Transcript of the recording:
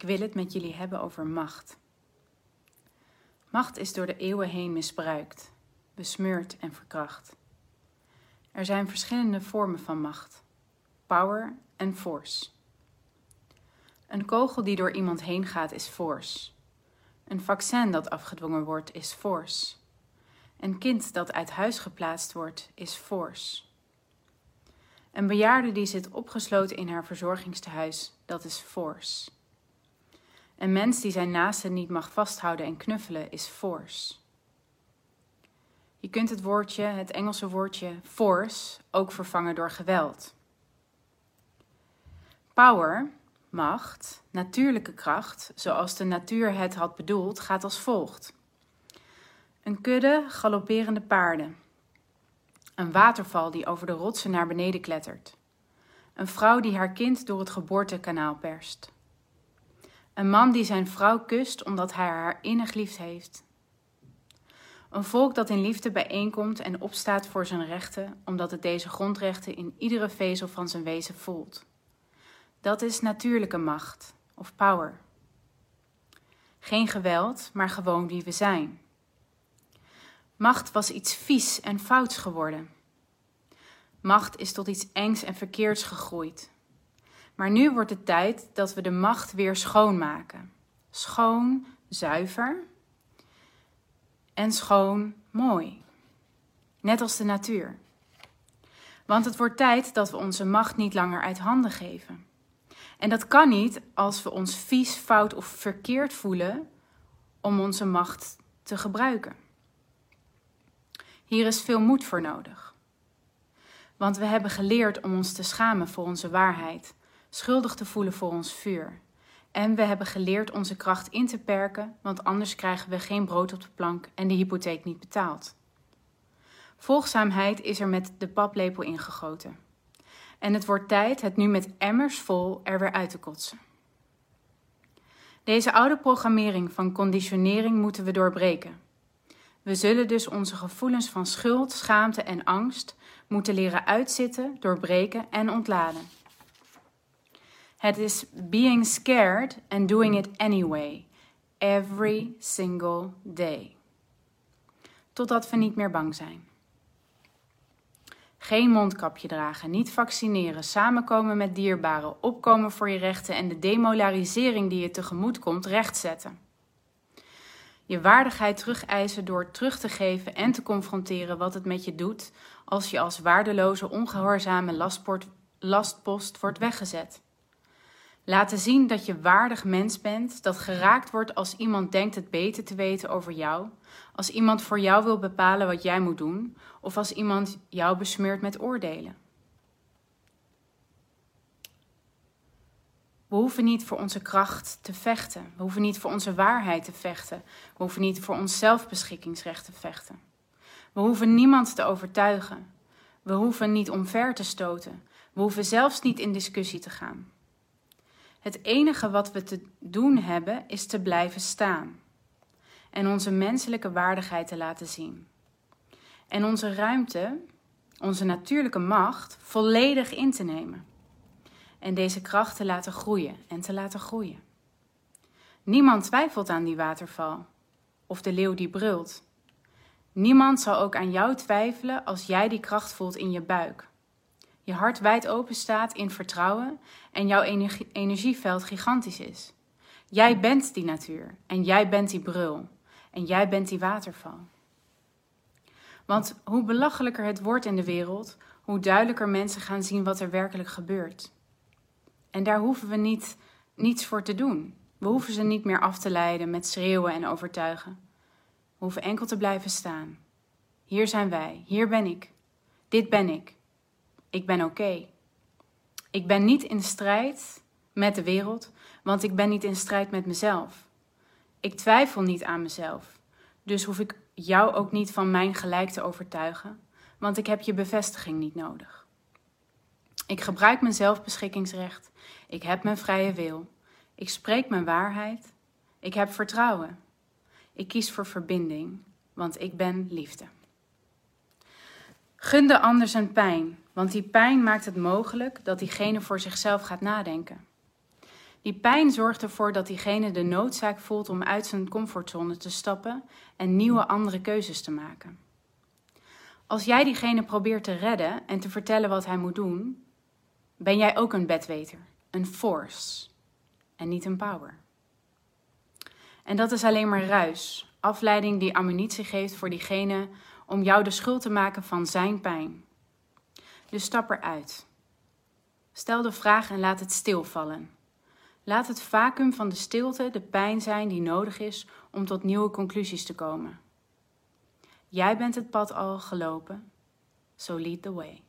Ik wil het met jullie hebben over macht. Macht is door de eeuwen heen misbruikt, besmeurd en verkracht. Er zijn verschillende vormen van macht: power en force. Een kogel die door iemand heen gaat is force. Een vaccin dat afgedwongen wordt is force. Een kind dat uit huis geplaatst wordt is force. Een bejaarde die zit opgesloten in haar verzorgingstehuis, dat is force. Een mens die zijn naaste niet mag vasthouden en knuffelen is force. Je kunt het woordje, het Engelse woordje force, ook vervangen door geweld. Power, macht, natuurlijke kracht, zoals de natuur het had bedoeld, gaat als volgt. Een kudde galopperende paarden. Een waterval die over de rotsen naar beneden klettert. Een vrouw die haar kind door het geboortekanaal perst. Een man die zijn vrouw kust omdat hij haar innig lief heeft. Een volk dat in liefde bijeenkomt en opstaat voor zijn rechten, omdat het deze grondrechten in iedere vezel van zijn wezen voelt. Dat is natuurlijke macht of power. Geen geweld, maar gewoon wie we zijn. Macht was iets vies en fouts geworden. Macht is tot iets engs en verkeerds gegroeid. Maar nu wordt het tijd dat we de macht weer schoonmaken. Schoon, zuiver en schoon, mooi. Net als de natuur. Want het wordt tijd dat we onze macht niet langer uit handen geven. En dat kan niet als we ons vies, fout of verkeerd voelen om onze macht te gebruiken. Hier is veel moed voor nodig. Want we hebben geleerd om ons te schamen voor onze waarheid, schuldig te voelen voor ons vuur. En we hebben geleerd onze kracht in te perken, want anders krijgen we geen brood op de plank en de hypotheek niet betaald. Volgzaamheid is er met de paplepel ingegoten. En het wordt tijd het nu met emmers vol er weer uit te kotsen. Deze oude programmering van conditionering moeten we doorbreken. We zullen dus onze gevoelens van schuld, schaamte en angst moeten leren uitzitten, doorbreken en ontladen. Het is being scared and doing it anyway, every single day. Totdat we niet meer bang zijn. Geen mondkapje dragen, niet vaccineren, samenkomen met dierbaren, opkomen voor je rechten en de demolarisering die je tegemoet komt rechtzetten. Je waardigheid terugeisen door terug te geven en te confronteren wat het met je doet als je als waardeloze, ongehoorzame lastpost wordt weggezet. Laten zien dat je waardig mens bent, dat geraakt wordt als iemand denkt het beter te weten over jou, als iemand voor jou wil bepalen wat jij moet doen, of als iemand jou besmeurt met oordelen. We hoeven niet voor onze kracht te vechten. We hoeven niet voor onze waarheid te vechten. We hoeven niet voor ons zelfbeschikkingsrecht te vechten. We hoeven niemand te overtuigen. We hoeven niet omver te stoten. We hoeven zelfs niet in discussie te gaan. Het enige wat we te doen hebben is te blijven staan en onze menselijke waardigheid te laten zien. En onze ruimte, onze natuurlijke macht, volledig in te nemen. En deze kracht te laten groeien en te laten groeien. Niemand twijfelt aan die waterval of de leeuw die brult. Niemand zal ook aan jou twijfelen als jij die kracht voelt in je buik je hart wijd open staat in vertrouwen en jouw energieveld gigantisch is. Jij bent die natuur en jij bent die brul en jij bent die waterval. Want hoe belachelijker het wordt in de wereld, hoe duidelijker mensen gaan zien wat er werkelijk gebeurt. En daar hoeven we niet, niets voor te doen. We hoeven ze niet meer af te leiden met schreeuwen en overtuigen. We hoeven enkel te blijven staan. Hier zijn wij, hier ben ik. Dit ben ik. Ik ben oké. Ik ben niet in strijd met de wereld, want ik ben niet in strijd met mezelf. Ik twijfel niet aan mezelf, dus hoef ik jou ook niet van mijn gelijk te overtuigen, want ik heb je bevestiging niet nodig. Ik gebruik mijn zelfbeschikkingsrecht, ik heb mijn vrije wil, ik spreek mijn waarheid, ik heb vertrouwen. Ik kies voor verbinding, want ik ben liefde. Gun de ander zijn pijn, want die pijn maakt het mogelijk dat diegene voor zichzelf gaat nadenken. Die pijn zorgt ervoor dat diegene de noodzaak voelt om uit zijn comfortzone te stappen en nieuwe andere keuzes te maken. Als jij diegene probeert te redden en te vertellen wat hij moet doen, ben jij ook een bedweter, een force en niet een power. En dat is alleen maar ruis, afleiding die ammunitie geeft voor diegene om jou de schuld te maken van zijn pijn. Dus stap eruit. Stel de vraag en laat het stilvallen. Laat het vacuüm van de stilte de pijn zijn die nodig is om tot nieuwe conclusies te komen. Jij bent het pad al gelopen, so lead the way.